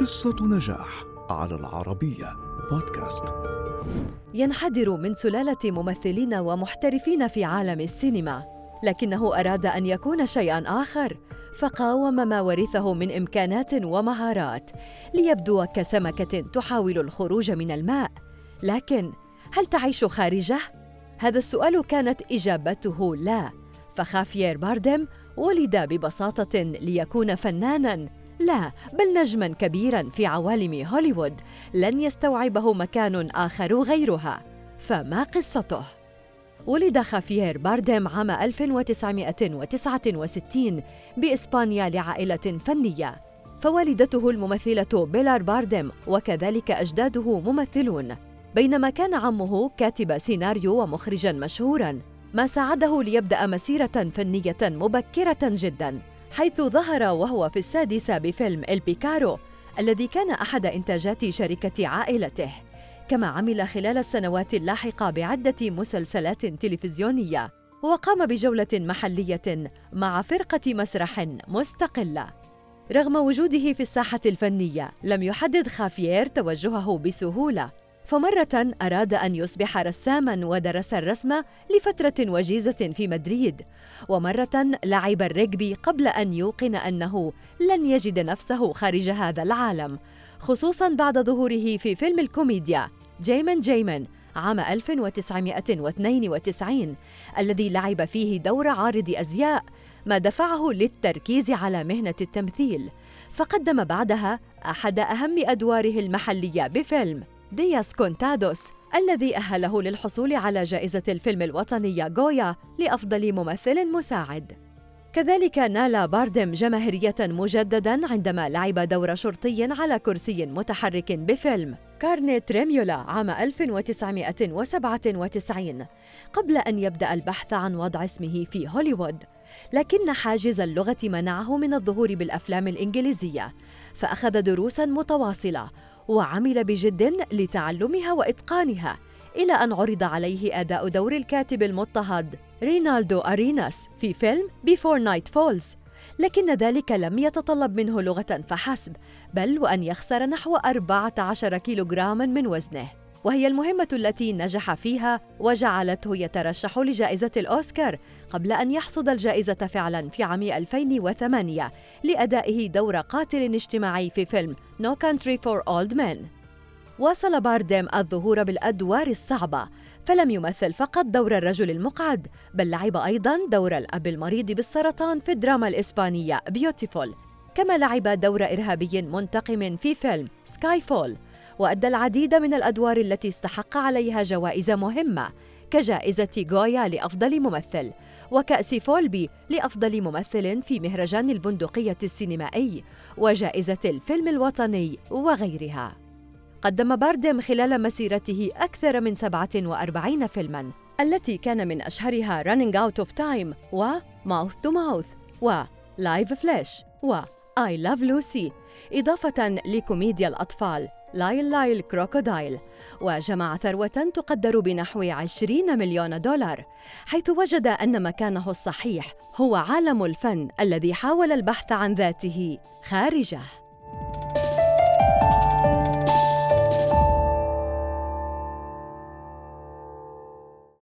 قصة نجاح على العربية بودكاست ينحدر من سلالة ممثلين ومحترفين في عالم السينما لكنه أراد أن يكون شيئاً آخر فقاوم ما ورثه من إمكانات ومهارات ليبدو كسمكة تحاول الخروج من الماء لكن هل تعيش خارجه؟ هذا السؤال كانت إجابته لا فخافيير باردم ولد ببساطة ليكون فناناً لا بل نجما كبيرا في عوالم هوليوود. لن يستوعبه مكان آخر غيرها. فما قصته؟ ولد خافيير باردم عام 1969 بإسبانيا لعائلة فنية. فوالدته الممثلة بيلار باردم وكذلك أجداده ممثلون. بينما كان عمه كاتب سيناريو ومخرجا مشهورا ما ساعده ليبدأ مسيرة فنية مبكرة جدا. حيث ظهر وهو في السادسة بفيلم البيكارو الذي كان أحد إنتاجات شركة عائلته كما عمل خلال السنوات اللاحقة بعدة مسلسلات تلفزيونية وقام بجولة محلية مع فرقة مسرح مستقلة رغم وجوده في الساحة الفنية لم يحدد خافيير توجهه بسهولة. فمرة أراد أن يصبح رساماً ودرس الرسم لفترة وجيزة في مدريد، ومرة لعب الرجبي قبل أن يوقن أنه لن يجد نفسه خارج هذا العالم، خصوصاً بعد ظهوره في فيلم الكوميديا جيمن جيمن عام 1992 الذي لعب فيه دور عارض أزياء ما دفعه للتركيز على مهنة التمثيل. فقدم بعدها أحد أهم أدواره المحلية بفيلم. دياس كونتادوس الذي أهله للحصول على جائزة الفيلم الوطنية غويا لأفضل ممثل مساعد. كذلك نال باردم جماهيرية مجددا عندما لعب دور شرطي على كرسي متحرك بفيلم كارنيت ريميولا عام 1997 قبل أن يبدأ البحث عن وضع اسمه في هوليوود لكن حاجز اللغة منعه من الظهور بالأفلام الإنجليزية فأخذ دروسا متواصلة وعمل بجد لتعلمها وإتقانها إلى أن عرض عليه أداء دور الكاتب المضطهد رينالدو أريناس في فيلم Before Night Falls لكن ذلك لم يتطلب منه لغة فحسب بل وأن يخسر نحو 14 كيلوغراما من وزنه. وهي المهمة التي نجح فيها وجعلته يترشح لجائزة الأوسكار قبل أن يحصد الجائزة فعلا في عام 2008 لأدائه دور قاتل اجتماعي في فيلم No Country for Old Men. واصل بارديم الظهور بالأدوار الصعبة فلم يمثل فقط دور الرجل المقعد بل لعب أيضا دور الأب المريض بالسرطان في الدراما الإسبانية Biutiful كما لعب دور إرهابي منتقم في فيلم Skyfall وأدى العديد من الأدوار التي استحق عليها جوائز مهمة كجائزة غويا لأفضل ممثل وكأس فولبي لأفضل ممثل في مهرجان البندقية السينمائي وجائزة الفيلم الوطني وغيرها. قدم باردم خلال مسيرته أكثر من 47 فيلماً التي كان من أشهرها Running Out of Time و Mouth to Mouth و Live Flash و I Love Lucy. إضافة لكوميديا الأطفال Lyle Lyle Crocodile وجمع ثروة تقدر بنحو 20 مليون دولار حيث وجد أن مكانه الصحيح هو عالم الفن الذي حاول البحث عن ذاته خارجه.